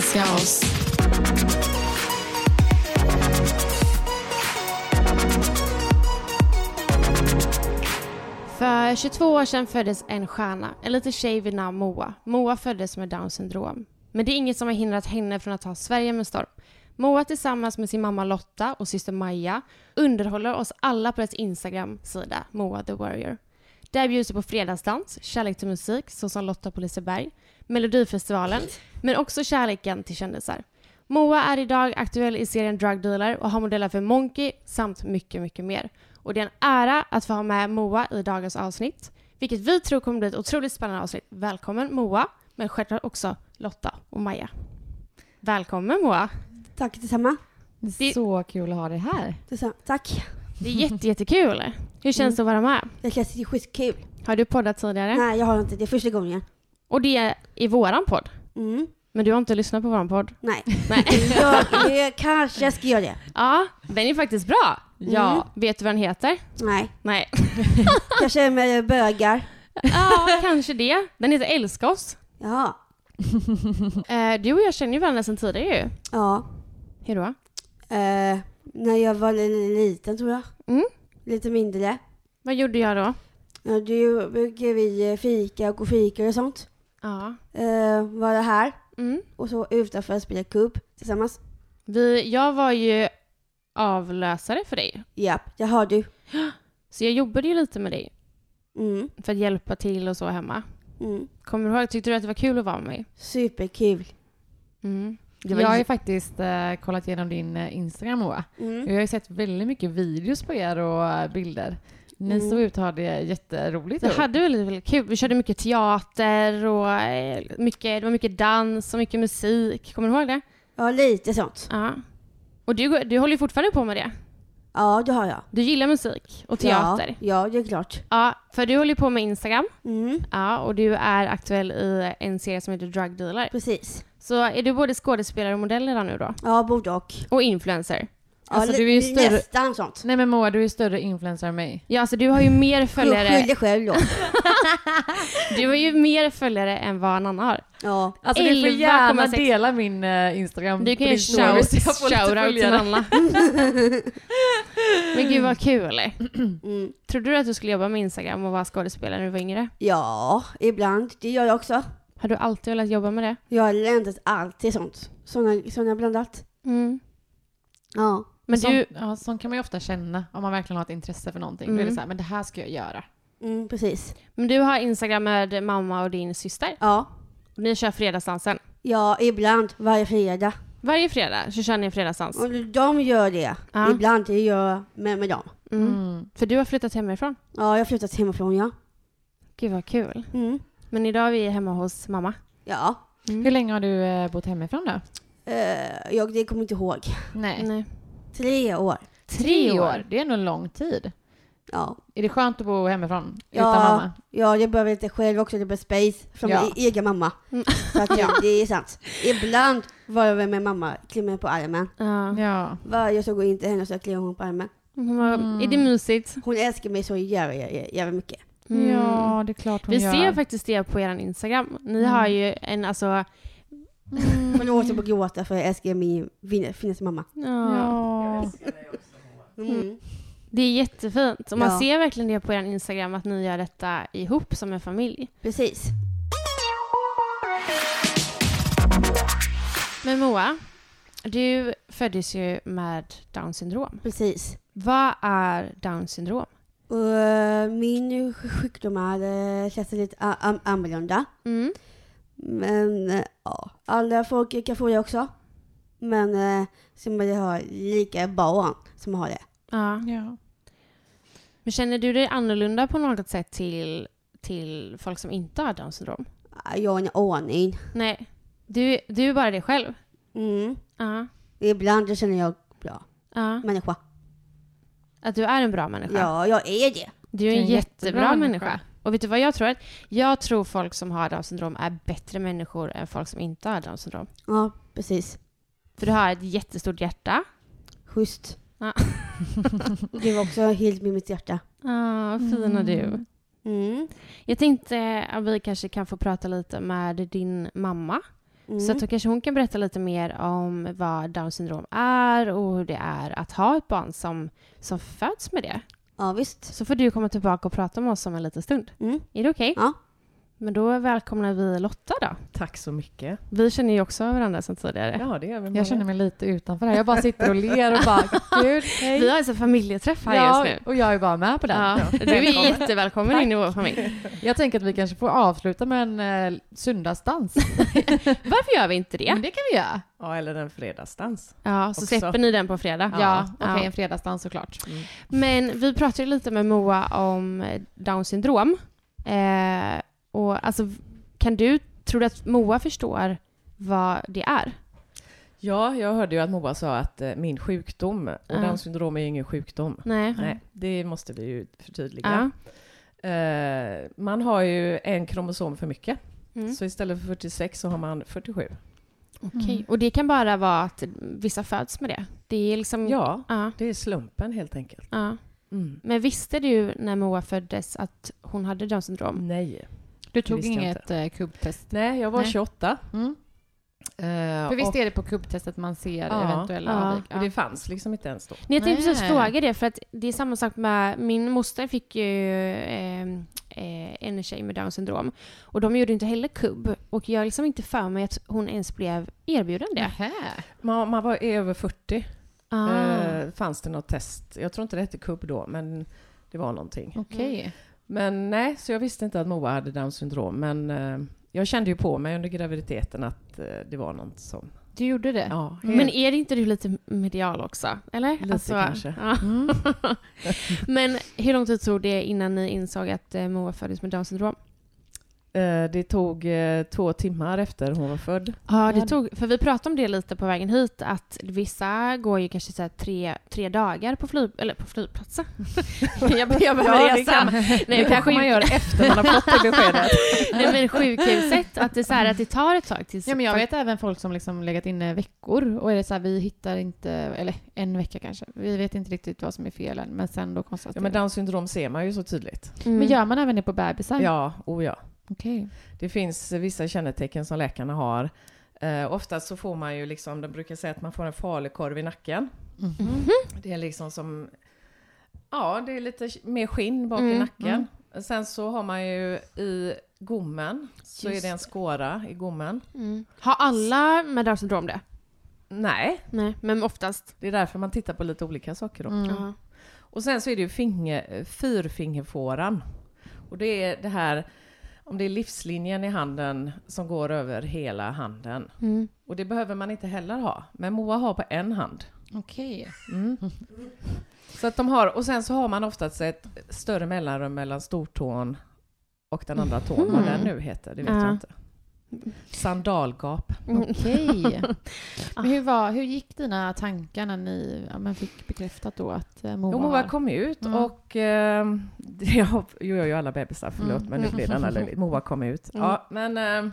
Älska oss. För 22 år sedan föddes en stjärna, en liten tjej vid namn Moa. Moa föddes med Downs syndrom. Men det är inget som har hindrat henne från att ta Sverige med storm. Moa tillsammans med sin mamma Lotta och syster Maja underhåller oss alla på deras Instagram-sida, Moa the Warrior. Där bjuds det på fredagsdans, kärlek till musik, såsom Lotta på Liseberg, Melodifestivalen, men också kärleken till kändisar. Moa är idag aktuell i serien Drug Dealer och har modellat för Monkey samt mycket, mycket mer. Och det är en ära att få ha med Moa i dagens avsnitt, vilket vi tror kommer bli ett otroligt spännande avsnitt. Välkommen Moa, men självklart också Lotta och Maja. Välkommen Moa! Tack detsamma. Det- Så kul att ha dig här. detsamma. Tack. Det är jätte, jättekul. Hur känns det att vara med? Det känns ju skitkul. Har du poddat tidigare? Nej, jag har inte. Det är första gången. Och det är i våran podd. Mm. Men du har inte lyssnat på våran podd? Nej. Nej. jag, jag kanske ska göra det. ja, den är faktiskt bra. Ja. Mm. Vet du vad den heter? Nej. Nej. Kanske med bögar. Ja, kanske det. Den heter Älska oss. Ja. Eh, du och jag känner ju varandra sedan tidigare ju. Ja. Hur då? Eh, när jag var li- liten tror jag. Mm. Lite mindre. Vad gjorde jag då? Ja, du brukar vi fika och gå fika och sånt. Ja. Eh, vara här Mm. och så utanför spela kubb tillsammans. Vi, jag var ju avlösare för dig. Japp, det har du. Så jag jobbade ju lite med dig Mm. för att hjälpa till och så hemma. Mm. Kommer du ihåg? Tyckte du att det var kul att vara med mig? Superkul. Mm. Det var Jag har ju faktiskt eh, kollat igenom din eh, Instagram Moa. Mm. Jag har ju sett väldigt mycket videos på er och eh, bilder. Ni Mm. såg ut att ha det jätteroligt. Vi hade väldigt, väldigt kul. Vi körde mycket teater och eh, mycket, det var mycket dans och mycket musik. Kommer du ihåg det? Ja, lite sånt. Ja. Och du, du håller ju fortfarande på med det. Ja, det har jag. Du gillar musik och teater. Ja, ja det är klart. Ja, för du håller ju på med Instagram. Mm. Ja, och du är aktuell i en serie som heter Drug Dealer. Precis. Så är du både skådespelare och modell redan nu då? Ja, både och. Och influencer? Alltså, ja, du är ju större- Nästan sånt. Nej men Moa, du är ju större influencer än mig. Ja, alltså du har ju mer följare. Skyll dig själv då. Du har ju mer följare än vad en annan har. Ja. Alltså du får gärna 11,6. dela min eh, Instagram Du kan ju shout-out till följare. Anna. Men gud vad kul. Mm. Trodde du att du skulle jobba med Instagram och vara skådespelare när du var yngre? ja, ibland. Det gör jag också. Har du alltid velat jobba med det? Jag har ländat alltid sånt. Såna, såna blandat. Mm. Ja. Men sånt, du, ja, sånt kan man ju ofta känna om man verkligen har ett intresse för någonting. Då är det Mm. så här, men det här ska jag göra. Mm, precis. men du har Instagram med mamma och din syster. Ja. Och ni kör fredagsdansen. Ja, ibland. Varje fredag. Varje fredag så kör ni fredagsdans. Och de gör det. Ja. Ibland det gör jag med, med dem. Mm. Mm. För du har flyttat hemifrån. Ja, jag har flyttat hemifrån, ja. Gud vad kul. Mm. Men idag är vi hemma hos mamma. Ja. Hur länge har du eh, bott hemifrån då? Eh, jag det kommer inte ihåg. Nej. Nej. Tre år. Tre år? Det är ändå en lång tid. Ja. Är det skönt att bo hemifrån utan Ja, mamma? ja, jag behöver lite själv också. Det behöver space från Ja. min e- egen mamma. Mm. Så att ja. det är sant. Ibland var jag med mamma, klämmer på armen. Ja. Varje så går in till henne och så klämmer hon på armen. Mm. Är det mysigt? Hon älskar mig så jävla, jävla, mycket. ja, det är klart hon Vi gör. ser faktiskt det på er Instagram. Ni Mm. har ju en, alltså, Man låter på gråta för jag älskar min fin- finaste mamma. Ja. Mm. Det är jättefint. Och man Ja. ser verkligen det på er Instagram att ni gör detta ihop som en familj. Precis. Men Moa, du föddes ju med Down syndrom. Precis. Vad är Down syndrom? Eh, min sjukdom är känns lite annorlunda. Mm. Men eh, ja, alla folk kan få det också. Men eh, som det har lika barn som har det. Ja. Ja. Men känner du dig annorlunda på något sätt till, till folk som inte har Down syndrom? Ah, Jag har en aning. Nej, du, du är bara dig själv. Mm. Ja. Ibland känner jag bra Ja. människa. Att du är en bra människa. Ja, jag är det. Du är en, Du är en jättebra, jättebra människa. människa. Och vet du vad jag tror? Jag tror folk som har Down syndrom är bättre människor än folk som inte har Down syndrom. Ja, precis. För du har ett jättestort hjärta. Schysst. Ja. Det var också helt med mitt hjärta. Ah, vad fina du. Mm. Mm. Jag tänkte att vi kanske kan få prata lite med din mamma. Mm. Så att då kanske hon kan berätta lite mer om vad Down syndrom är och hur det är att ha ett barn som, som föds med det. Ja, visst. Så får du komma tillbaka och prata med oss om en liten stund. Mm. Är det okej? Ja. Men då välkomnar vi Lotta då. Tack så mycket. Vi känner ju också varandra sedan tidigare. Ja, det gör vi. Jag känner mig lite utanför här. Jag bara sitter och ler och bara, gud, hej. Vi har alltså familjeträff här Ja, just nu. och jag är bara med på den. Ja, du är jättevälkommen in i vår familj. Jag tänker att vi kanske får avsluta med en eh, söndagsdans. Varför gör vi inte det? Men det kan vi göra. Ja, eller en fredagsdans. Ja, så Också. släpper ni den på fredag. Ja, okej, Ja. en fredagsdans såklart. Men vi pratade lite med Moa om eh, Down syndrom. Eh, och alltså, kan du, tror du att Moa förstår vad det är? Ja, jag hörde ju att Moa sa att eh, min sjukdom, och Ja. Downs syndrom är ju ingen sjukdom. Nej. Nej, det måste vi ju förtydliga. Ja. Eh, man har ju en kromosom för mycket. Mm. Så istället för 46 så har man 47. Okej. Och det kan bara vara att vissa föds med det? Det är liksom... Ja, Ja. det är slumpen helt enkelt. ja. Mm. Men visste du när Moa föddes att hon hade Down syndrom? Nej. Du tog inget eh, kubbtest? Nej, jag var Nej. 28. Mm. Eh, För visst och, är det på kubbtestet man ser Ja. eventuella Ja. avvik? och det fanns liksom inte ens då. Nej, jag tänkte precis fråga det, för att det är samma sak med... Min moster fick ju eh, eh, en tjej med Down syndrom. Och de gjorde inte heller kubb. Och jag har liksom inte för mig att hon ens blev erbjuden det. Man, man var över 40. Ah. Eh, fanns det något test? Jag tror inte det hette kubb då, men det var någonting. Okej. Men nej, så jag visste inte att Moa hade Downs syndrom. Men eh, jag kände ju på mig under graviditeten att eh, det var något som... Du gjorde det? Ja, Men är det inte du lite medial också? Eller? Alltså, Lite kanske. Ja. Mm. Men hur lång tid tog det innan ni insåg att eh, Moa föddes med Down syndrom? Eh, det tog eh, två timmar efter hon var född. Ja, det Ja. tog, för vi pratade om det lite på vägen hit, att vissa går ju kanske så här tre, tre dagar på, flyg, eller på flygplatsen. jag, jag behöver Ja, det resa. kan- Nej, det kanske man gör efter man har fått det beskedet. Nej, men sjukhuset, att det, är så här, att det tar ett tag tills... Ja, men jag vet även folk som liksom legat inne veckor och är det så här, vi hittar inte, eller en vecka kanske, vi vet inte riktigt vad som är fel än, men sen då Ja, konstaterar men Downs syndrom ser man ju så tydligt. Mm. Men gör man även det på bebisar? Ja, oh ja. Okej. Det finns vissa kännetecken som läkarna har. Eh, oftast så får man ju liksom, de brukar säga att man får en falukorv i nacken. Mhm. Det är liksom som, ja det är lite mer skinn bak i Mm, nacken. Sen så har man ju i gommen, så Just är det en skåra i gommen. Mm. Har alla med Down syndrom det? Nej, Nej, men oftast. det är därför man tittar på lite olika saker då. Mm. Ja. Och sen så är det ju finger, fyrfingerfåran. Och det är det här, om det är livslinjen i handen som går över hela handen. Mm. Och det behöver man inte heller ha. Men Moa har på en hand. Okej. Mm. Så att de har, och sen så har man oftast ett större mellanrum mellan stortån och den andra tån. Vad den nu heter, det vet Ja. jag inte. Sandalgap. Mm. Okej. Men hur, var, hur gick dina tankar när ni ja, men fick bekräftat då att eh, Moa Jo, Moa kom ut Mm. och... Eh, jag gör ju alla bebisar, förlåt, Mm. men nu blir den löjligt. Moa kom ut. Mm. Ja, men eh,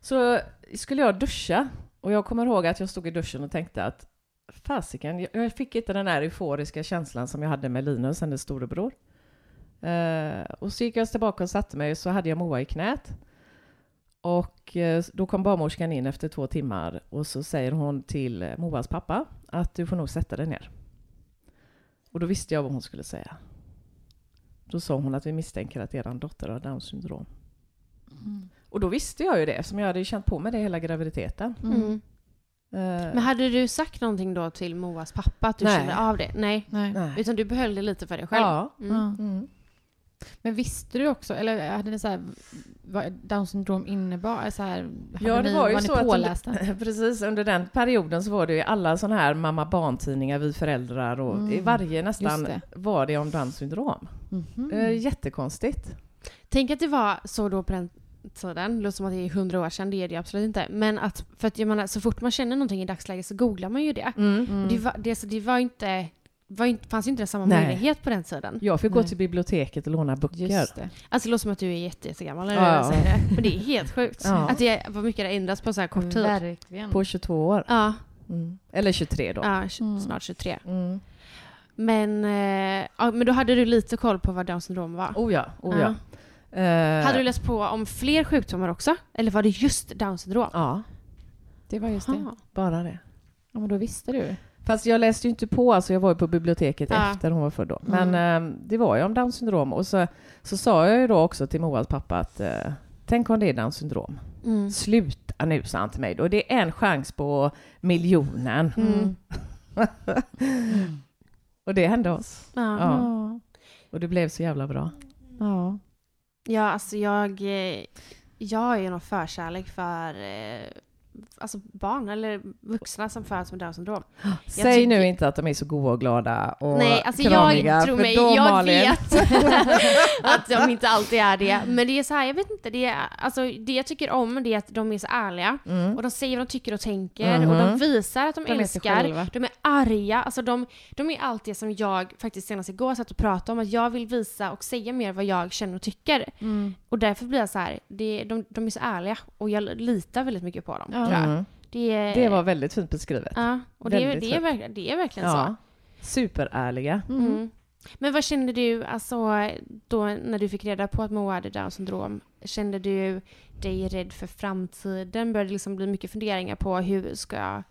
så skulle jag duscha och jag kommer ihåg att jag stod i duschen och tänkte att fasiken, jag, fick inte den här euforiska känslan som jag hade med Linus, hennes storebror. Eh, och så gick jag tillbaka och satte mig och så hade jag Moa i knät. Och eh, då kom barnmorskan in efter två timmar och så säger hon till eh, Moas pappa att du får nog sätta dig ner. Och då visste jag vad hon skulle säga. Då sa hon att vi misstänker att er dotter har Downs syndrom. Mm. Och då visste jag ju det, som jag hade känt på med det hela graviditeten. Mm. Eh, Men hade du sagt någonting då till Moas pappa att du Nej. kände av det? Nej. Nej. nej. Utan du behöll det lite för dig själv? Ja. Mm. Mm. Men visste du också, eller hade ni så här, vad Downs syndrom innebar? Så här, Ja, det ni, var ju ni så att pålästa? under, precis, under den perioden så var det ju alla sådana här mamma-barn-tidningar, vi föräldrar och Mm, i varje nästan det. var det om Downs syndrom. Mhm. Eh, jättekonstigt. Tänk att det var så då på den tiden, det låter som att det är hundra år sedan, det är det absolut inte. Men att, för att jag menar, så fort man känner någonting i dagsläget så googlar man ju det. Mm. Det, var, det, så det var inte, var inte, fanns ju inte samma Nej. möjlighet på den tiden. Jag fick gå Nej. till biblioteket och låna böcker. Just det. Alltså det låter som att du är jätte, jättegammal när Ja. jag säger det. Men det är helt sjukt. Ja. Att det, vad mycket det har ändrats på så här kort tid. Verkligen. På 22 år. Ja, Mm. Eller 23 då. ja Mm. snart 23. Mm. Men, eh, ja, men då hade du lite koll på vad Downs syndrom var? Oh ja, oh ja. Eh, Hade du läst på om fler sjukdomar också? Eller var det just Downs syndrom? Ja, Det var just det. Aha. bara det. Ja, men då visste du. Fast jag läste ju inte på, alltså jag var ju på biblioteket Ja. efter hon var född då. Men eh, det var ju om Downs syndrom och så, så sa jag ju då också till Moas pappa att eh, tänk om det är Downs syndrom. Mm. Sluta nu, sa han till mig då. Det är en chans på miljonen. Mm. Och det hände oss. Ja. Ja. Och det blev så jävla bra. ja. Ja, alltså jag, eh, jag har ju någon förkärlek för alltså barn eller vuxna som föds med Downs syndrom. Säg tycker- nu inte att de är så goda och glada och Nej, alltså kramiga, jag tror mig, jag Malin, vet att de inte alltid är det. Men det är så här, jag vet inte, det, är, alltså, det jag tycker om det är att de är så ärliga. Mm. Och de säger vad de tycker och tänker och Mhm. de visar att de, De är älskar. själva. De är arga. Alltså de, de är allt det som jag faktiskt senast igår satt och pratade om. Att jag vill visa och säga mer vad jag känner och tycker. Mm. Och därför blir jag så här, det, de, de är så ärliga och jag litar väldigt mycket på dem. Ja. Tror jag. Mm. Det, Det var väldigt fint beskrivet. Ja, och det, är- det, är, verkligen, det är verkligen så. Ja. Superärliga. Mm. Mm. Men vad kände du, alltså, då när du fick reda på att Moa hade Downs syndrom? Kände du dig rädd för framtiden? Började det liksom bli mycket funderingar på hur ska,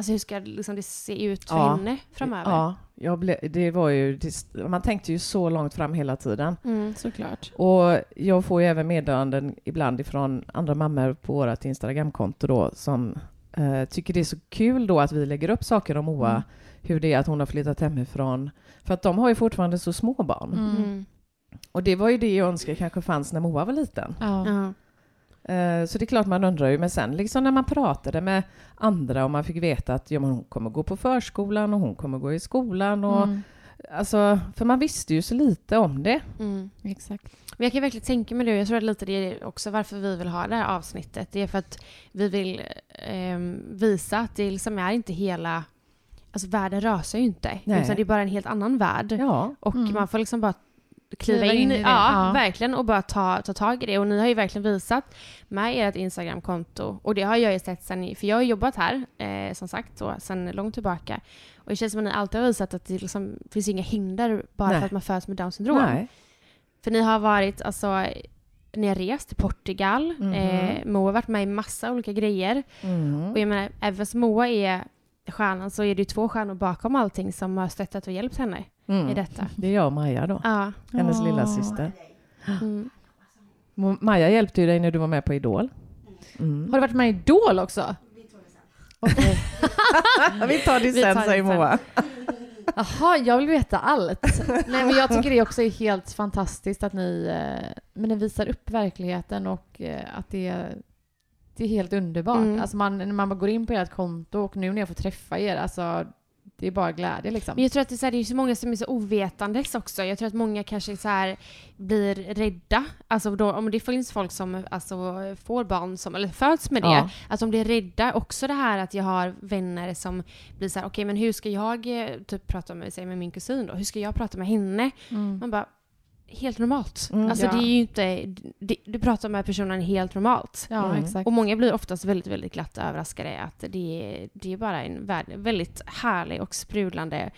alltså hur ska liksom det se ut för Ja. henne framöver? Ja, jag ble, det var ju, det, man tänkte ju så långt fram hela tiden. Mm. Såklart. Och jag får ju även meddelanden ibland ifrån andra mammor på vårt Instagramkonto då som eh, tycker det är så kul då att vi lägger upp saker om Moa, Mm. hur det är att hon har flyttat hemifrån. För att de har ju fortfarande så små barn. Mm. Mm. Och det var ju det jag önskade kanske fanns när Moa var liten. Ja. Eh, Så det är klart man undrar ju, men sen liksom när man pratade med andra och man fick veta att ja, men hon kommer gå på förskolan och hon kommer gå i skolan och Mm. alltså, för man visste ju så lite om det. Mm. Exakt. Men jag kan verkligen tänka mig det. Jag tror att lite det är också varför vi vill ha det här avsnittet. Det är för att vi vill ehm, visa att det liksom är inte hela... Alltså världen rasar ju inte. Nej. Utan det är bara en helt annan värld. Ja, Och Mm. man får liksom bara kliva, in, in i det. Ja, Ja. verkligen. Och bara ta, ta tag i det. Och ni har ju verkligen visat med ert Instagramkonto. Och det har jag ju sett sen, för jag har jobbat här, eh, som sagt, då, sen långt tillbaka. Och det känns som att ni alltid har visat att det liksom finns inga hinder bara Nej. för att man föds med Downs syndrom. nej. För ni har varit, alltså, ni har rest till Portugal. Mhm. Eh, Moa har varit med i massa olika grejer. Mm. Och jag menar, även fast Moa är stjärnan så är det ju två stjärnor bakom allting som har stöttat och hjälpt henne i Mm. detta. Det är jag och Maja då, Ja. hennes Ja. lilla syster. Mm. Maja hjälpte ju dig när du var med på Idol. Mm. Har du varit med i Idol också? Vi tar det Vi sen, tar det säger sen. Moa. Jaha, jag vill veta allt. Nej, men jag tycker det också är helt fantastiskt att ni, eh, men ni visar upp verkligheten och eh, att det, det är helt underbart. Mm. Alltså man, när man går in på ert konto och nu när jag får träffa er, alltså det är bara glädje liksom. Men jag tror att det är, så här, det är så många som är så ovetandes också. Jag tror att många kanske så här blir rädda. Alltså då, om det finns folk som alltså, får barn som, eller föds med det, Ja. att de blir rädda. Också det här att jag har vänner som blir så här, okej men hur ska jag eh, typ prata med, säg med min kusin då? Hur ska jag prata med henne? Mm. Man bara, helt normalt. Mm. alltså Ja. det är ju inte, det, du pratar med personen helt normalt. Ja, Mm. exakt. Och många blir oftast väldigt, väldigt glatt överraskade att det är, det är bara en värld, väldigt härlig och sprudlande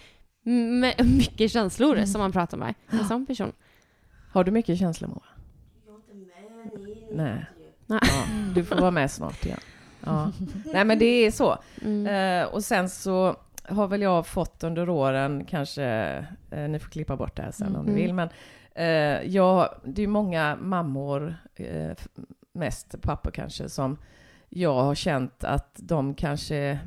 med mycket känslor Mm. som man pratar med. En sån person. Har du mycket känslor Moa? Nej. Ja, du får vara med snart igen. Ja. Nej men det är så. Mm. Eh, och sen så har väl jag fått under åren, kanske, eh, ni får klippa bort det här sen om ni Mm. vill, men eh, jag, det är många mammor, eh, mest pappor kanske, som jag har känt att de kanske är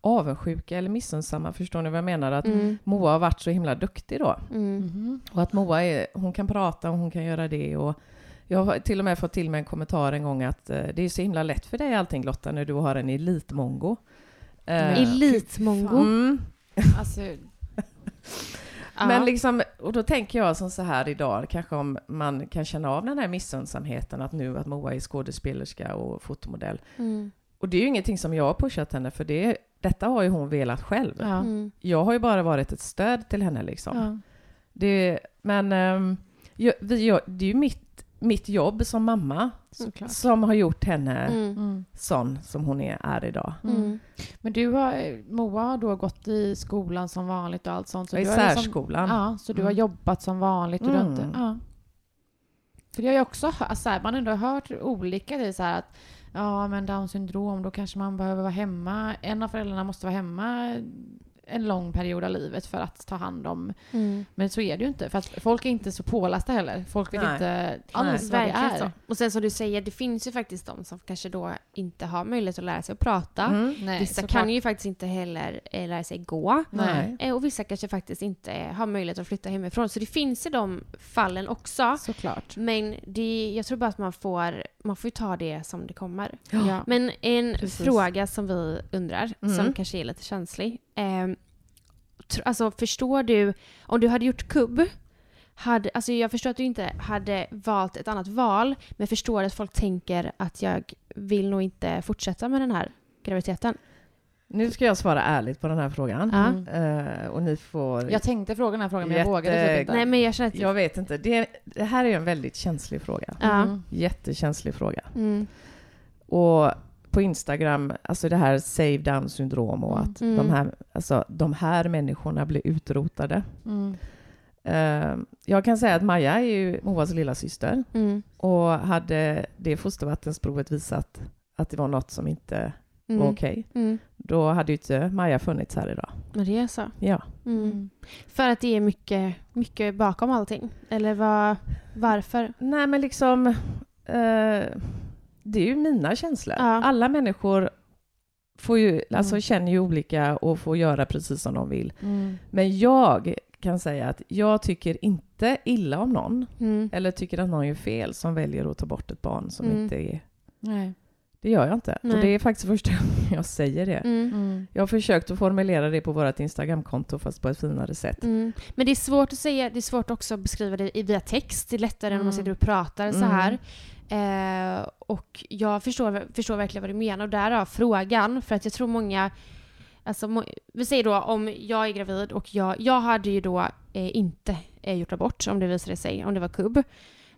avundsjuka eller missunnsamma, förstår ni vad jag menar? Att Mm. Moa har varit så himla duktig då. Mm. Mhm. Och att Moa är, hon kan prata och hon kan göra det. Och jag har till och med fått till mig en kommentar en gång att eh, det är så himla lätt för dig allting Lotta när du har en elitmongo. Eh, Elitmongo. Mm. Alltså, Ja. Men liksom, och då tänker jag som så här idag, kanske om man kan känna av den här missunnsamheten att nu att Moa är skådespelerska och fotomodell. Mm. Och det är ju ingenting som jag har pushat henne för det, detta har ju hon velat själv. ja. Mm. Jag har ju bara varit ett stöd till henne liksom. Ja. Det, men ehm, jag, vi, jag, det är ju mitt, mitt jobb som mamma Såklart. som har gjort henne Mm. Mm. sån som hon är, är idag. Mm. Men du har, Moa har då gått i skolan som vanligt och allt sånt. Så I liksom- särskolan. Ja, så du har Mm. jobbat som vanligt. Och Mm. inte, ja. För det har jag också hört, så här, man har ändå hört olika grejer så här att ja men down syndrom, då kanske man behöver vara hemma. En av föräldrarna måste vara hemma en lång period av livet för att ta hand om. Mm. Men så är det ju inte. För att folk är inte så pålästa heller. Folk vet Nej. inte alls vad det är. så. Och sen som du säger, det finns ju faktiskt de som kanske då inte har möjlighet att lära sig att prata. Mm. Nej, Vissa kan ju faktiskt inte heller eh, lära sig gå. Nej. Eh, Och vissa kanske faktiskt inte har möjlighet att flytta hemifrån. Så det finns i de fallen också. Såklart. Men det, jag tror bara att man får, man får ju ta det som det kommer. Ja. Men en Precis. fråga som vi undrar, Mm. som kanske är lite känslig. Eh, alltså förstår du, om du hade gjort kubb, hade, alltså jag förstår att du inte hade valt ett annat val, men förstår att folk tänker att jag vill nog inte fortsätta med den här graviditeten. Nu ska jag svara ärligt på den här frågan. Mm. Eh, och ni får... Jag tänkte fråga den här frågan men jag Jätte- vågade typ inte. Nej men jag känner att... Jag vet inte. Det, det här är en väldigt känslig fråga. Mm. Jättekänslig fråga. Mm. Och på Instagram, alltså det här save down syndrom och att Mm. de, här, alltså, de här människorna blir utrotade. Mm. Eh, jag kan säga att Maja är ju Moas lilla syster Mm. och hade det fostervattensprovet visat att det var något som inte Mm. var okej, Mm. då hade ju inte Maja funnits här idag. Men det är så. Ja. Mm. För att det är mycket, mycket bakom allting? Eller vad, varför? Nej, men liksom... Eh, det är ju mina känslor. Ja. Alla människor får ju, alltså, Mm. känner ju olika och får göra precis som de vill. Mm. Men jag kan säga att jag tycker inte illa om någon Mm. eller tycker att någon gör fel som väljer att ta bort ett barn som Mm. inte är... Nej. Det gör jag inte. Nej. Och det är faktiskt första gången jag säger det. Mm. Mm. Jag har försökt att formulera det på vårt Instagramkonto fast på ett finare sätt. Mm. Men det är svårt att säga, det är svårt också att beskriva det via text. Det är lättare än om man Mm. sitter och pratar så Mm. här. Eh, och jag förstår, förstår verkligen vad du menar och därav frågan. För att jag tror många, alltså må, vi säger då om jag är gravid och jag, jag hade ju då eh, inte eh, gjort abort om det visade sig, om det var kubb.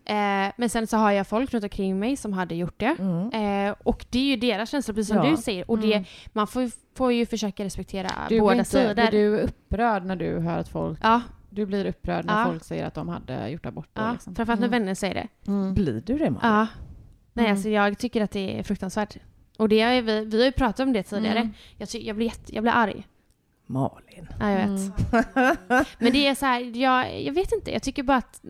Eh, men sen så har jag folk runt omkring mig som hade gjort det. Mm. Eh, och det är ju deras känslor, precis som Ja. du säger. Och det, Mm. man får, ju- får ju försöka respektera Du blir, båda inte, sidor. blir du upprörd när du hör att folk... Ja, Du blir upprörd när Ja. folk säger att de hade gjort abort då, ja. liksom. framförallt när Mm. vänner säger det. Mm. Blir du det, Malin? Ja. Nej, Mm. alltså jag tycker att det är fruktansvärt. Och det ju vi, vi har ju pratat om det tidigare. Mm. Jag, ty, jag, blir jätte, jag blir arg. Malin. Ja, jag vet. Mm. Men det är så här, jag, jag vet inte. Jag tycker bara att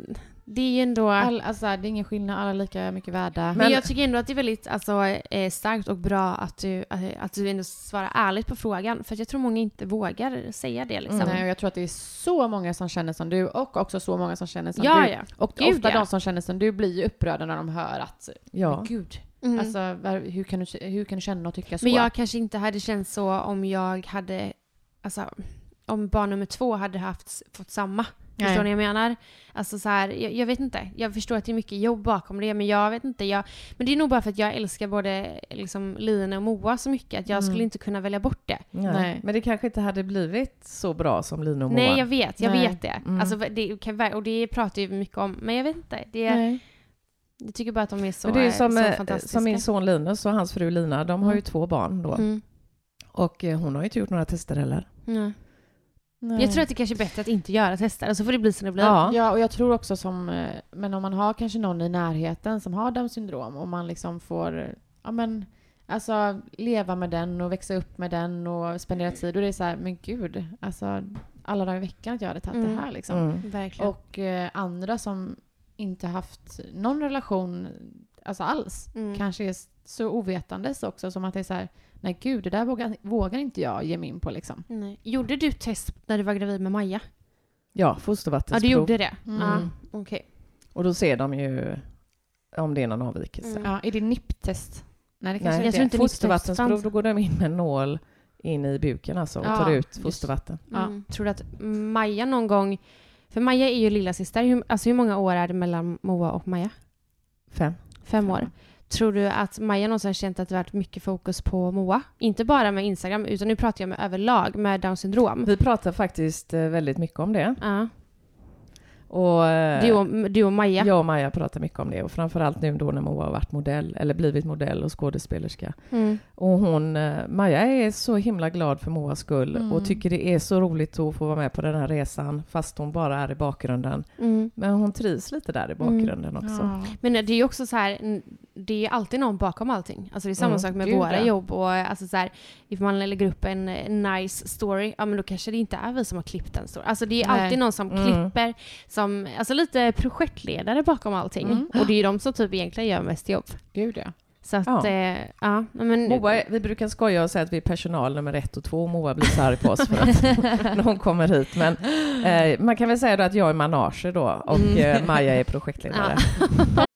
det är ju ändå... All, alltså, det är ingen skillnad, alla är lika mycket värda. men, Men- jag tycker ändå att det är väldigt alltså, eh, starkt och bra att du, eh, att du ändå svarar ärligt på frågan. För jag tror många inte vågar säga det. Liksom. Mm. Nej, och jag tror att det är så många som känner som du och också så många som känner som Ja, du. ja. Och Gud, ofta ja. de som känner som du blir ju upprörda när de hör att Ja. gud, Mm. alltså hur kan, du, hur kan du känna och tycka så? Men jag kanske inte hade känt så om jag hade... Alltså, om barn nummer två hade haft, fått samma. Nej. Förstår ni vad jag menar? Alltså så här, jag, jag vet inte. Jag förstår att det är mycket jobb bakom det, men jag vet inte. Jag, men det är nog bara för att jag älskar både liksom, Lina och Moa så mycket att jag Mm. skulle inte kunna välja bort det. Nej. Nej. Men det kanske inte hade blivit så bra som Lina och Moa. Nej, jag vet. Jag Nej. vet det. Mm. Alltså, det kan, och det pratar ju mycket om. Men jag vet inte. Det, Nej. jag tycker bara att de är så, Men det är som, så eh, fantastiska. som min son Linus och hans fru Lina, de har ju Mm. två barn då. Mm. Och eh, hon har ju inte gjort några tester heller. Ja. Nej. Jag tror att det kanske är bättre att inte göra tester, så får det bli som det blir. Ja. Ja, och jag tror också som... eh, Men om man har kanske någon i närheten som har Downs syndrom och man liksom får... Ja, men... Alltså leva med den och växa upp med den och spendera tid. Och det är så här, men gud, alltså alla dagar i veckan att jag hade tagit Mm. det här liksom. Mm. Verkligen. Och eh, andra som inte haft någon relation alltså alls Mm. kanske är så ovetandes också som att det är så här, nej gud, det där vågar, vågar inte jag ge mig in på liksom. Nej. Gjorde du test när du var gravid med Maja? Ja, Ja, fostervattensprov. du gjorde det? Mm. Ja, okej. Och då ser de ju om det är någon avvikelse. Mm. Ja, är det NIPT-test? Nej, det kanske Nej, Jag tror inte fostervattensprov, då går de in med en nål in i buken alltså och Ja, tar ut fostervatten. Ja. Mm. Tror du att Maja någon gång... För Maja är ju lilla syster. Hur, alltså hur många år är det mellan Moa och Maja? Fem. Fem år. Tror du att Maja någonsin har känt att det varit mycket fokus på Moa? Inte bara med Instagram, utan nu pratar jag med överlag med Downs syndrom. Vi pratar faktiskt eh, väldigt mycket om det. Ja. Och, Du, och, du och Maja. Jag och Maja pratar mycket om det och framförallt nu då när Moa har varit modell eller blivit modell och skådespelerska. Mm. Och hon, eh, Maja är så himla glad för Moas skull Mm. och tycker det är så roligt att få vara med på den här resan fast hon bara är i bakgrunden. Mm. Men hon trivs lite där i bakgrunden också. Ja. Men det är ju också så här, det är ju alltid någon bakom allting. Alltså det är samma Mm, sak med gud, våra ja. jobb och alltså så här, if man lägger upp en eh, nice story, ja men då kanske det inte är vi som har klippt den storyn. Alltså det är Nej. alltid någon som Mm. klipper, som, alltså lite projektledare bakom allting. Mm. Och det är ju de som typ egentligen gör mest jobb. Gud ja. Så att, Ja. ja, eh, ja men... Moa, vi brukar skoja och säga att vi är personal nummer ett och två Moa blir så arg på oss för att när hon kommer hit. Men eh, man kan väl säga då att jag är manager då och Mm. eh, Maja är projektledare.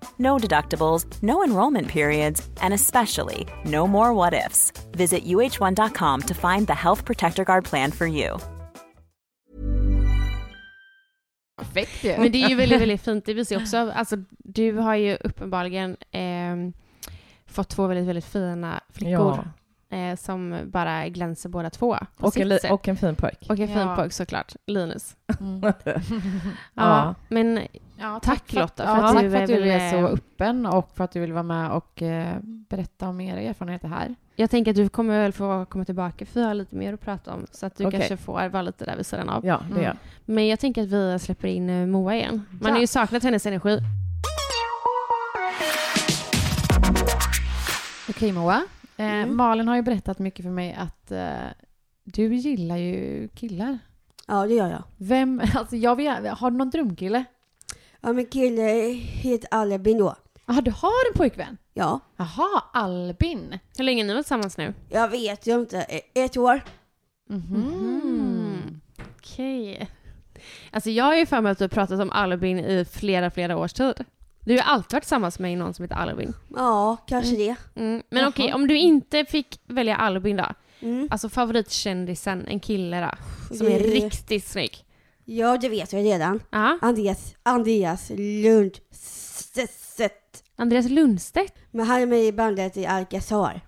No deductibles, no enrollment periods, and especially no more what ifs. Visit uh1.com to find the Health Protector Guard plan for you. Perfekt ju. Men det är ju väldigt, väldigt fint. Det visar ju också, alltså du har ju uppenbarligen ehm, fått två väldigt, väldigt fina flickor. Ja. eh, som bara glänser båda två. Och, en, och en fin pojk. och en fin Ja. pojk såklart, Linus. Mm. Ja, Ja. Men Ja, Tack, att- Lotta, för ja, att tack du för att du ville- är så öppen och för att du vill vara med och eh, berätta om era erfarenheter här. jag tänker att du kommer väl få komma tillbaka för jag har lite mer att prata om. Så att du Okej. kanske får vara lite där vid sidan av. Ja, det är jag. Men jag tänker att vi släpper in eh, Moa igen. Man Ja. har ju saknat hennes energi. Okej Moa. Eh, Mm. Malin har ju berättat mycket för mig att eh, du gillar ju killar. Ja, det gör jag. Vem, alltså jag vill, har du någon drömkille? Ja, min kille heter Albin då. Jaha, du har en pojkvän? Ja, Jaha, Albin. Hur länge har ni varit tillsammans nu? jag vet ju inte. E- Ett år. Mhm. Okej. Alltså jag har ju för mig att du har pratat om Albin i flera, flera års tid. Du har alltid varit tillsammans med någon som heter Albin. Ja, kanske det. Mm. Men Jaha. okej, om du inte fick välja Albin då? Mm. Alltså favoritkändisen, en kille då? Som Det- är riktigt snygg. Ja, det vet jag redan. Ja, Andreas, Andreas Lundstedt. Andreas Lundstedt. Men han är med i bandet i Alcazar.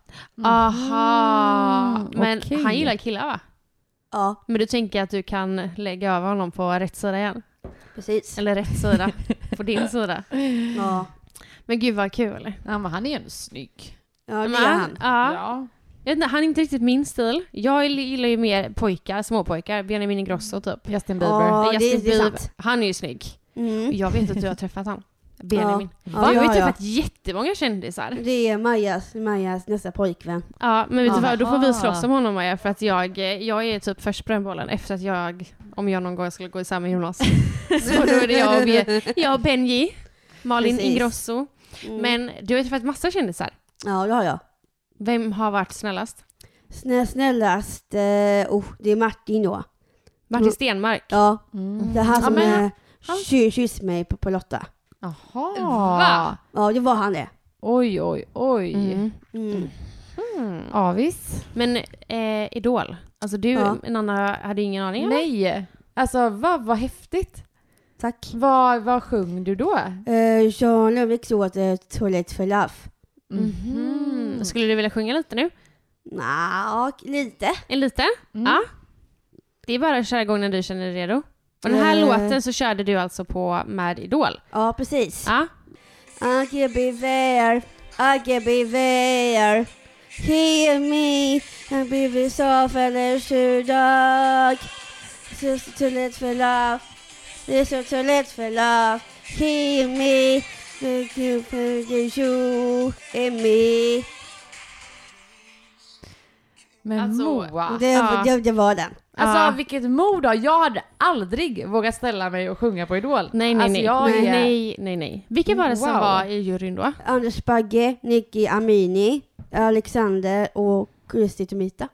Aha. Mhm, Men okej. han gillar killar va? Ja, Men du tänker att du kan lägga över honom på rätt sida igen? precis. Eller rätt sida, på din sida. Ja. Men gud vad kul. Ja, men han är ju ändå snygg. Ja, det Men är han. Ja. Ja. Jag vet inte, han är inte riktigt min stil. Jag gillar ju mer pojkar, småpojkar. Benjamin Ingrosso typ. Justin Bieber. Det- Justin det är Bieber. Han är ju snygg. Mm. Jag vet att du har träffat han. Benjamin. Ja, du har ju har jag. träffat jättemånga kändisar. Det är Majas, Majas nästa pojkvän. Ja, men vet du vad? Då får vi slåss om honom Maja, för att jag, jag är typ först på den bollen efter att jag, om jag någon gång skulle gå isär med Jonas. Så då är det jag och, jag och Benji, Malin Precis. Ingrosso. Mm. Men du har ju träffat massa kändisar. Ja, det har jag. Vem har varit snällast? Snä, snällast, eh, oh, det är Martin då. Martin. Stenmark. Ja, Mm. det är han Ja, som men- eh, ky- kysste mig på, på Lotta. Jaha. Va? Ja, det var han det. Oj, oj, oj. Mm. Mm. Mm. Avis? Men eh, Idol, alltså du, Ja. en annan hade ingen aning eller? Nej. Alltså vad, vad häftigt. Tack. Vad, vad sjöng du då? Eh, Jean Lönnqvist låt eh, Toilet for Love. Mhm. Skulle du vilja sjunga lite nu? Nja, lite. En lite? Mm. Ja. Det är bara att köra igång när du känner dig redo. Och den här Eh. låten så körde du alltså på med Idol. Ja, precis. Ja. I can be there, I can be there. Hear me, and be with soft and a dog. Just too late for love, is too late for love. Hear me, me. Men Alltså, Moa. Det, Ja. det, det var den. Alltså Ja. vilket mod då. Jag hade aldrig vågat ställa mig och sjunga på Idol. Nej, nej, alltså, nej. Jag nej, är... nej, nej, nej. Vilka var det som Wow. var i juryn då? Anders Bagge, Nicky Amini, Alexander och Kristi Tomita.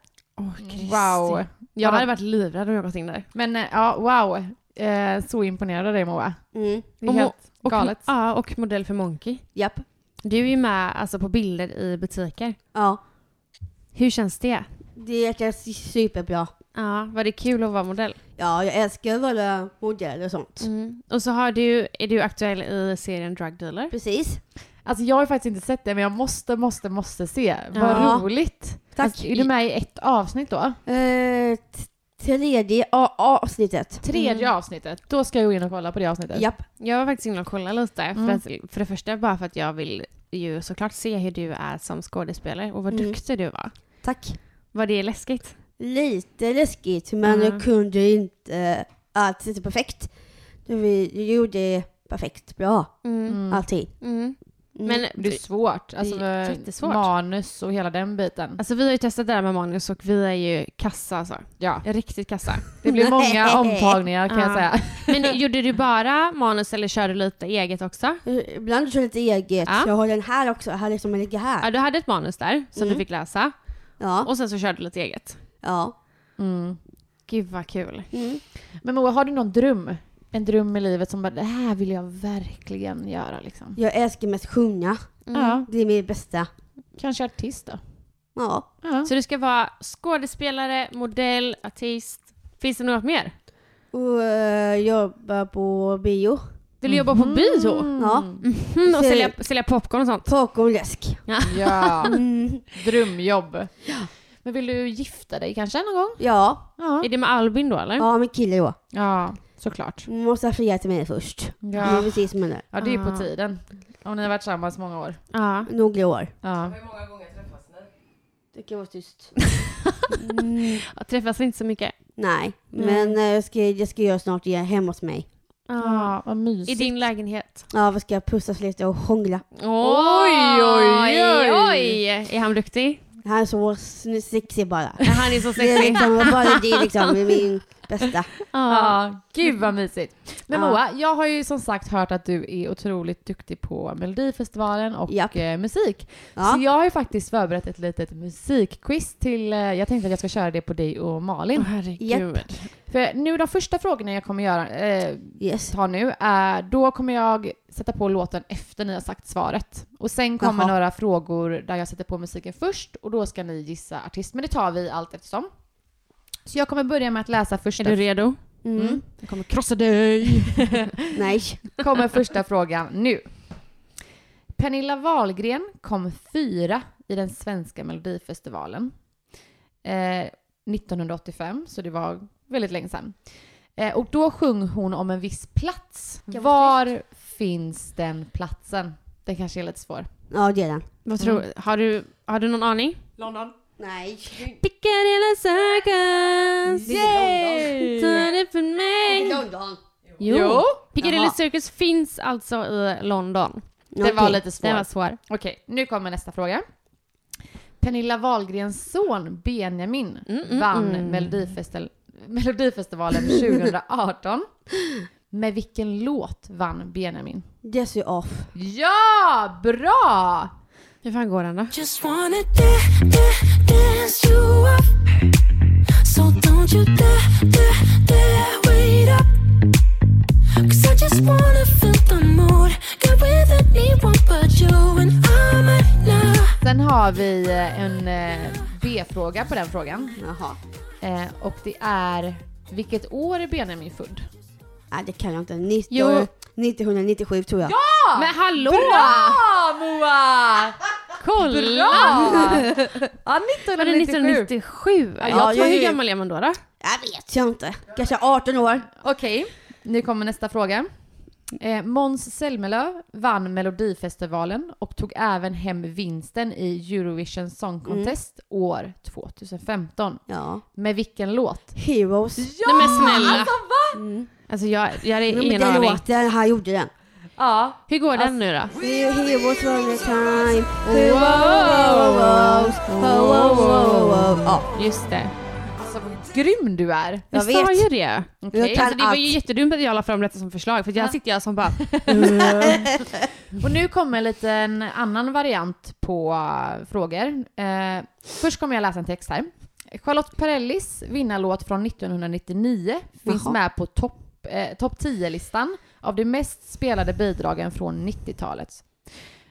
Wow. Jag hade varit livrädd om jag gått in där. Men eh, ja, wow. Eh, så imponerad av dig Moa. Mm. Och helt Och, galet. Ja, och modell för Monkey. Japp. Du är ju med alltså, på bilder i butiker. Ja, Hur känns det? det känns superbra. Ja, var det kul att vara modell? Ja, jag älskar att vara modell och sånt. Mm. Och så har du, är du aktuell i serien Drug Dealer. Precis. Alltså jag har faktiskt inte sett det men jag måste, måste, måste se. Ja. Vad roligt. Tack. Alltså, är du med i ett avsnitt då? Eh, tredje a- avsnittet. Tredje avsnittet. Då ska jag gå in och kolla på det avsnittet. Japp. Jag var faktiskt inne och kollade lite. Mm. För, att, för det första bara för att jag vill ju såklart se hur du är som skådespelare och vad Mm. duktig du var. Tack. Var det läskigt? Lite läskigt, men Mm. jag kunde inte uh, allt sitta perfekt. Det vi gjorde perfekt bra, Mm. alltid. Mm. Mm. Men Det är svårt. Alltså, Det är jättesvårt. manus och hela den biten. Alltså vi har ju testat det där med manus och vi är ju kassa alltså. Ja. Riktigt kassa. Det blir många omtagningar kan jag Ja. säga. Men gjorde du bara manus eller körde du lite eget också? Eh, Ibland kör jag lite eget. Ja. Jag har den här också, här liksom jag ligger här. Ja, du hade ett manus där som Mm. du fick läsa Ja, och sen så körde du lite eget. ja. Mm. Gud vad kul. Mm. Men Moa, har du någon dröm? En dröm i livet som bara, det här vill jag verkligen göra liksom. Jag älskar mest sjunga. Mm. Ja. Det är mitt bästa. Kanske artist då? Ja. Ja. Så du ska vara skådespelare, modell, artist. Finns det något mer? Och eh, jobba på bio. Vill du jobba på bio? Ja. Mm, och sälja, sälja popcorn och sånt? Popcornläsk. Ja, Mm. drömjobb. Men vill du gifta dig kanske någon gång? Ja, Ja, Är det med Albin då eller? ja min kille då. ja såklart. Måste ha friat till mig först. Det är Ja. precis som det. ja, det är ju Ah. på tiden. Om ni har varit tillsammans många år. Ja. Några år. Ja. Det kan vara tyst. Mm, Jag träffas inte så mycket. nej, men eh, jag ska, jag ska göra snart igen hemma hos mig. Ja, vad I mysigt. din lägenhet? Ja, vi ska pussas lite och hångla. Oj, oj, oj. oj! Är han duktig? Han är så sexig bara. Ja, Han är så Det är sexig. liksom bara det liksom, min bästa. Ja, gud vad mysigt. Men Ja. Moa, jag har ju som sagt hört att du är otroligt duktig på Melodifestivalen och Japp. eh, musik. Ja. Så jag har ju faktiskt förberett ett litet musikquiz till, eh, jag tänkte att jag ska köra det på dig och Malin. Åh, herregud. För nu de första frågorna jag kommer göra, eh, Yes. ta nu, är, då kommer jag sätta på låten efter ni har sagt svaret. Och sen kommer Jaha. några frågor där jag sätter på musiken först och då ska ni gissa artist. Men det tar vi allt eftersom. Så jag kommer börja med att läsa första... Är du redo? Mm. Mm. Jag kommer krossa dig! Nej. kommer första frågan nu. Pernilla Wahlgren kom fyra i den svenska melodifestivalen. Eh, 1985, så det var väldigt länge sedan. Eh, och då sjöng hon om en viss plats. Vara Var finns den platsen? Den kanske är lite svår. Ja, det är den. Vad tror har, du, har du någon aning? London. Nej. Piccadilly Circus! Yay! Ta det för mig! London. Jo. Jo. Piccadilly Jaha. Circus finns alltså i London. Det var lite svårt. Den var svår. Okej, nu kommer nästa fråga. Pernilla Wahlgrens son Benjamin Mm, mm, vann mm. Melodifestel- Melodifestivalen 2018. Med vilken låt vann Benjamin? Desi off. Ja, bra! Hur fan går den då? Sen har vi eh, en eh, B-fråga på den frågan. Jaha. Eh, och det är, vilket år är Benjamin född? Nej, det kan jag inte. 90, Jo. 1997 tror jag. Ja! Men hallå! Bra Moa! Kolla! Bra! Ja, Var det 1997. 1997? Ja, Ja, jag tror, ju- hur gammal är man då? då? Jag vet jag inte. Kanske 18 år. Okej, nu kommer nästa fråga. Eh, Måns Zelmerlöw vann Melodifestivalen och tog även hem vinsten i Eurovision Song Contest år 2015. Ja. Med vilken låt? Heroes. Ja! Nej, men snälla. Alltså va? Mm. Alltså jag, jag hade Men ingen den aning. låten, han gjorde den. Ja. Hur går den nu då? We're heroes for the time. Oh, oh, oh, oh. Ja. Just det. Alltså vad grym du är. Jag Jag sa vet. ju det. Jag kan Alltså det var ju allt. jättedumt att jag la fram detta som förslag för jag sitter jag som bara Och nu kommer en liten annan variant på uh, frågor. Eh, först kommer jag läsa en text här. Charlotte Perrellis vinnarlåt från 1999 finns Jaha. med på topp eh, top 10-listan av de mest spelade bidragen från 90-talet.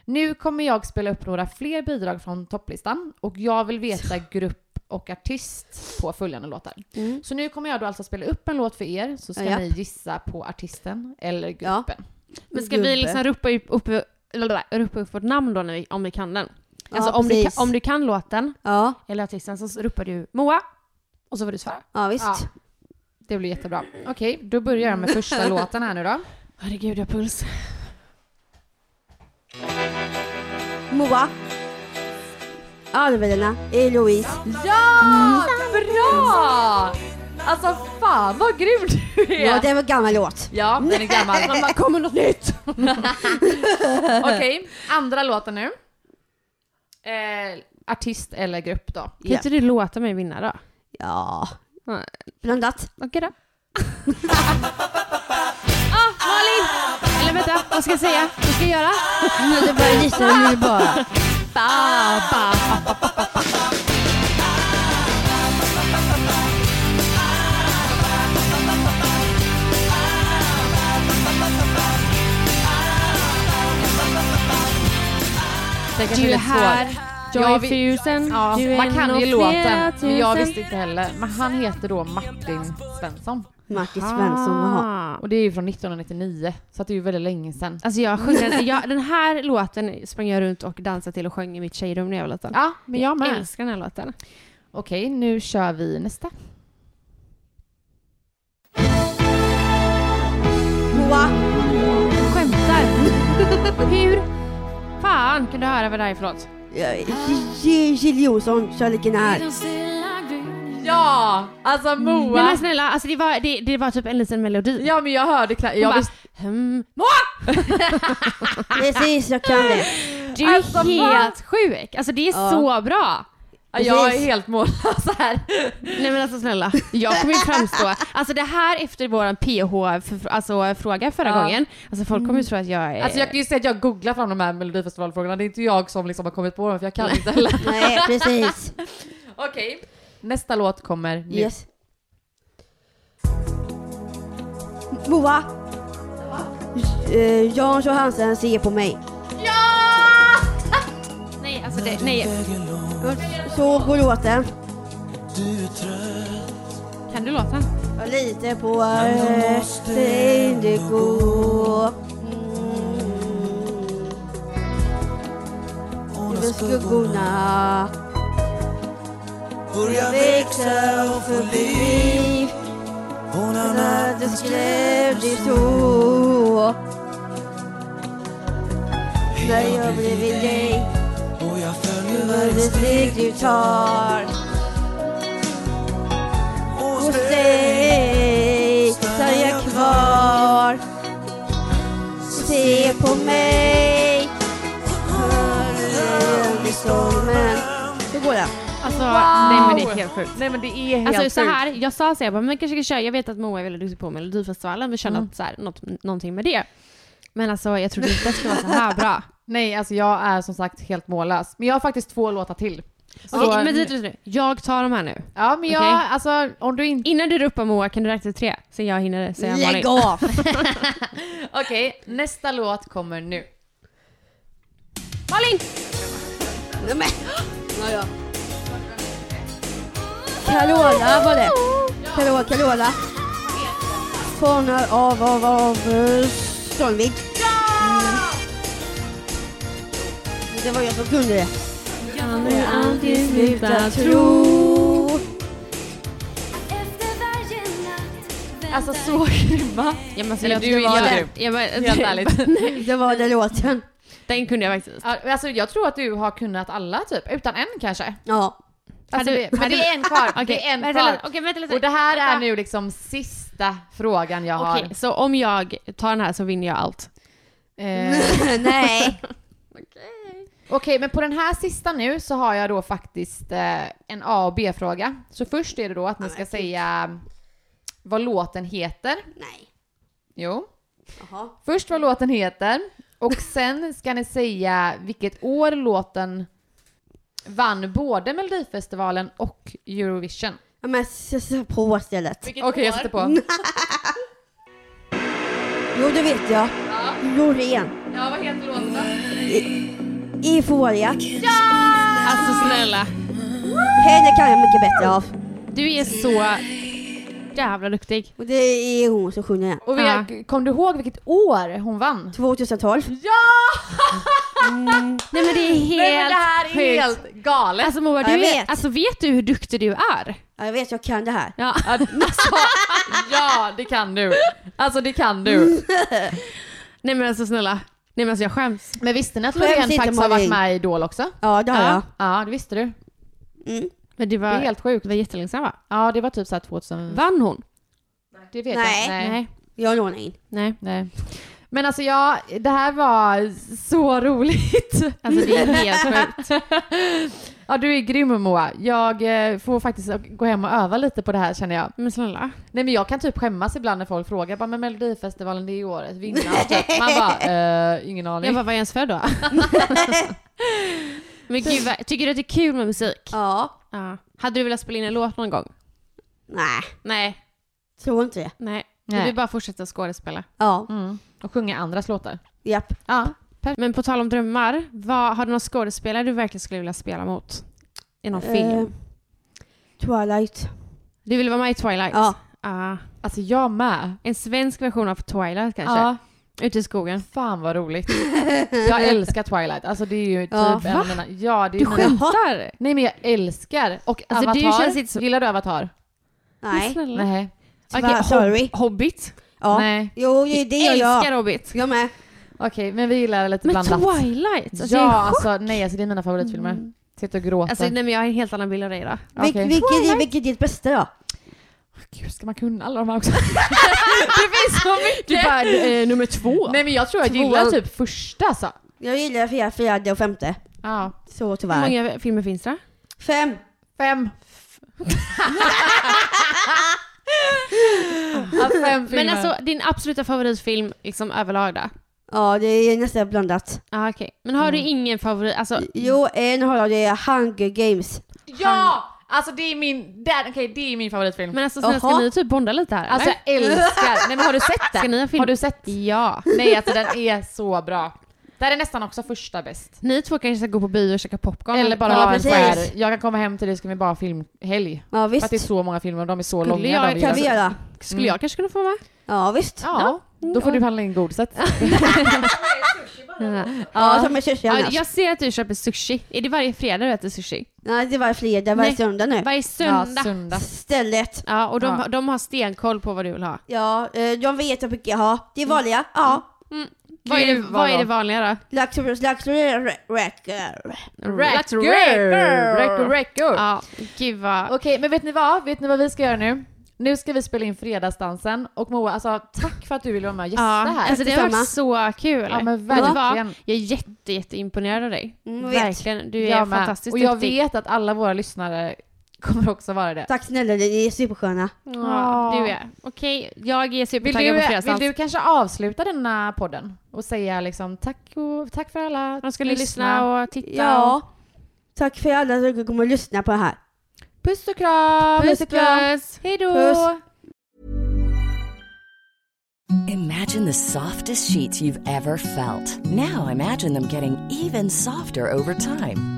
Nu kommer jag spela upp några fler bidrag från topplistan och jag vill veta grupp och artist på följande låtar. Mm. Så nu kommer jag då alltså spela upp en låt för er så ska Ja. ni gissa på artisten eller Ja. gruppen. Men ska Gubbe. vi liksom ropa upp, upp, eller, ropa upp vårt namn då när vi, om vi kan den? Alltså Ja, om, du, om du kan låten Ja, eller artisten så ropar du Moa och så får du svara. ja visst. Det blir jättebra. Okej, då börjar jag med första låten här nu då. Herregud, jag har puls. Moa. Alvelina. Eloise. Ja! Bra! Alltså fan vad grym du är! Ja, det var gammal låt. Ja, den är gammal. Man bara, kommer något nytt? Okej, andra låten nu. Eh, artist eller grupp då. Kan inte du låta mig vinna då? Ja. Nej. Blandat. Okej då. ah, Malin! Eller vänta, vad ska jag säga? Vad ska jag göra? Det bara gissar nu bara. Ba, ba. Det kanske är är lite här, svårt. Joy Ja, vi- Fusen. Ja, du är man kan ju låten, men jag visste inte heller. Men han heter då Martin Svensson. Martin Svensson, jaha. Ah. Och det är ju från 1999, så att det är ju väldigt länge sedan. Alltså jag sjöng den, jag, den här låten sprang jag runt och dansade till och sjöng i mitt tjejrum när jag var liten. Ja, men jag med. älskar den här låten. Okej, nu kör vi nästa. Moa. Skämtar! Hur fan kan du höra vad det här är för låt? Jill Johnson, Kärleken är. Ja! Alltså Nej Moa! men snälla, alltså det var, det, det var typ en liten melodi. Ja men jag hörde klart. Hon Jag bara, visste. hmm, Precis, jag kan det. du är Alltså, helt sjuk! Alltså det är Ja. så bra! Ja, Jag är Precis. helt mållös här. Nej men alltså snälla, jag kommer ju framstå, alltså det här efter våran PH-fråga alltså, fråga förra Ja. gången, alltså folk kommer ju tro att jag är... Alltså jag kan ju säga att jag googlar fram de här melodifestivalfrågorna. Det är inte jag som liksom har kommit på dem för jag kan inte heller. Nej, precis. Okej. Nästa låt kommer nu. Yes. Moa. Uh, Jan Johansen ser på mig. Alltså det, nej. Så går låten. Kan du låta? Jag litar på inte går. Mm. Över skuggorna. Jag växer och förblir. När det skrev det så. när jag bredvid dig. Varje steg du tar. Hos dig stannar jag kvar. Se på mig. Hör stormen. Så går det. Alltså, nej men det är helt sjukt. Nej men det är helt Alltså så sjukt. här, jag sa så här, bara, men jag kanske ska köra, jag vet att Moa är väldigt duktig på Melodifestivalen, vi kör Mm. något, så här, något, någonting med det. Men alltså jag trodde inte det skulle vara så här bra. Nej, alltså jag är som sagt helt mållös. Men jag har faktiskt två låtar till. Så, Okej, men vänta lite nu. Jag tar de här nu. ja, men jag, Okej. alltså om du inte... Innan du ropar Moa kan du räkna till tre, så jag hinner säga Malin. Lägg av! Okej, nästa låt kommer nu. Malin! Nej, men. Ja, ja. Carola var det. Carola, Carola. Fångar av, av, av uh, Strömvik. Mm. Det var jag som kunde det. Kan du alltid sluta tro. Alltså så grymma. Ja, men alltså, Eller jag, du är det var helt grym. Helt ärligt. Det var den låten. Den kunde jag faktiskt. Alltså jag tror att du har kunnat alla typ, utan en kanske. Ja. Alltså, det, men det är en kvar. Okej, det är en vänta kvar. Okej, vänta lite. Och det här är nu liksom sista frågan jag har. Okej, så om jag tar den här så vinner jag allt. Eh, Nej. Okej, men på den här sista nu så har jag då faktiskt eh, en A och B-fråga. Så först är det då att ni ska säga vad låten heter. Nej. Jo. Jaha. Först vad låten heter och sen ska ni säga vilket år låten vann både Melodifestivalen och Eurovision. Ja, men sätt på istället. Okej, jag sätter på. Jo, det vet jag. Loreen. Ja, vad heter låten då? Euphoria. Alltså snälla. Henne kan jag mycket bättre av. Du är så jävla duktig. Och det är hon som sjunger den. Och vi, kom du ihåg vilket år hon vann? 2012. Ja! Nej men det är helt Nej, men det här är sjukt. helt galet. Alltså Moa, Ja, du är, vet. alltså vet du hur duktig du är? Ja, jag vet, jag kan det här. Ja. Alltså, ja, det kan du. Alltså det kan du. Nej men alltså snälla. Nej men alltså jag skäms. Men visste ni att Skäms Loreen inte, faktiskt har varit med i Idol också? Ja, det har ja. Ja, det visste du. jag. Mm. Men det Det var, är helt sjukt. det var jättelänge sedan va? Ja, det var typ såhär 2000... Vann hon? Det vet Nej. jag Nej. Nej. Jag lånar in. Nej. Nej. Men alltså ja, det här var så roligt. Alltså det är helt sjukt. Ja, du är grym Moa. Jag eh, får faktiskt gå hem och öva lite på det här känner jag. Men snälla. Nej men jag kan typ skämmas ibland när folk frågar bara men Melodifestivalen det är ju årets vinnare. Typ. Man bara eh, ingen aning. Jag bara, var är jag ens född då? men gud, vad, tycker du att det är kul med musik? Ja. Ja. Hade du velat spela in en låt någon gång? Nej, Nej. tror inte det. Nej. Du vill bara fortsätta skådespela. Ja. Mm. Och sjunga andras låtar. Japp. Ja. Men på tal om drömmar, vad, har du någon skådespelare du verkligen skulle vilja spela mot? I någon film? Eh, Twilight. Du vill vara med i Twilight? Ja. Ah. Alltså jag med. En svensk version av Twilight kanske? Ja. Ute i skogen? Fan vad roligt. Jag älskar Twilight. Alltså det är ju typ Ja, en av mina... Ja, det är Du mina... skämtar? Nej men jag älskar. Och Alltså, du Avatar. känns inte så- Gillar du Avatar? Nej. Nej. Okej. Hob- Hobbit? Ja. Nej. Jo, det gör Älskar jag. Hobbit. Jag med. Okej, men vi gillar det lite Men blandat. Twilight? Alltså, ja, alltså nej alltså det är mina favoritfilmer. Mm. Sitta och gråta. Alltså, nej, men jag har en helt annan bild av dig då. Vil- Okej. vilket, är, vilket är ditt bästa då? Gud, ska man kunna alla de här också? det finns så mycket! Du bara, eh, nummer två. Nej men jag tror jag Tvåan. gillar typ första alltså. Jag gillar fjärde, fjärde och femte. Ja. Så Hur tyvärr. många filmer finns det? Fem. Fem. ja, fem filmer. Men alltså din absoluta favoritfilm liksom överlag då? Ja, det är nästan blandat. Ah, okej. Men har du ingen favorit? Alltså, Jo, en har jag, det är Hunger Games. Ja! Alltså det är min, där, okej det är min favoritfilm. men alltså snälla, ska ni typ bonda lite här alltså eller? jag älskar, nej men har du sett den? Ska ni ha film? Har du sett? Ja. Nej alltså den är så bra. Där är nästan också första bäst. Ni två kanske ska gå på bio och käka popcorn? Eller bara Ja, ha en här, jag kan komma hem till dig så kan vi bara ha filmhelg. Ja, För visst. att det är så många filmer och de är så Skulle långa. jag- kan vi göra. Skulle jag kanske kunna få vara med? Ja, visst. Ja, då får du handla in godiset. Ja, som är sushi Ja, annars. jag ser att du köper sushi. Är det varje fredag du äter sushi? Nej, det var fredag, varje Nej. söndag nu. Varje Ja, söndag. söndag. Stället. Ja, och de, Ja. har- de har stenkoll på vad du vill ha. Ja, eh, de vet hur mycket jag har. Det är vanliga. Ja. Vad är, det, vad vad är det vanliga då? Laxo- Laxo-räcker. Räcker! Räcker, räcker! Ja, gud vad... Okej, men vet ni vad? Vet ni vad vi ska göra nu? Nu ska vi spela in Fredagsdansen och Moa, alltså tack för att du ville vara med och gästa Ja, här. alltså det har varit så kul. Ja men verkligen. Jag är jätte, jätteimponerad av dig. Mm. Verkligen. Du är Jag fantastiskt Och jag duktig. vet att alla våra lyssnare kommer också vara det. Tack snälla, ni är supersköna. Ja, du är. Okej, jag är supertaggad på fredagsdans. vill du kanske avsluta denna podden och säga liksom tack, och, tack för alla De ska lyssna och titta. Ja. Tack för alla som kommer att lyssna på det här. Puss och kram! Puss och puss! Hej då! Imagine the softest sheets you've ever felt. Now imagine them getting even softer over time.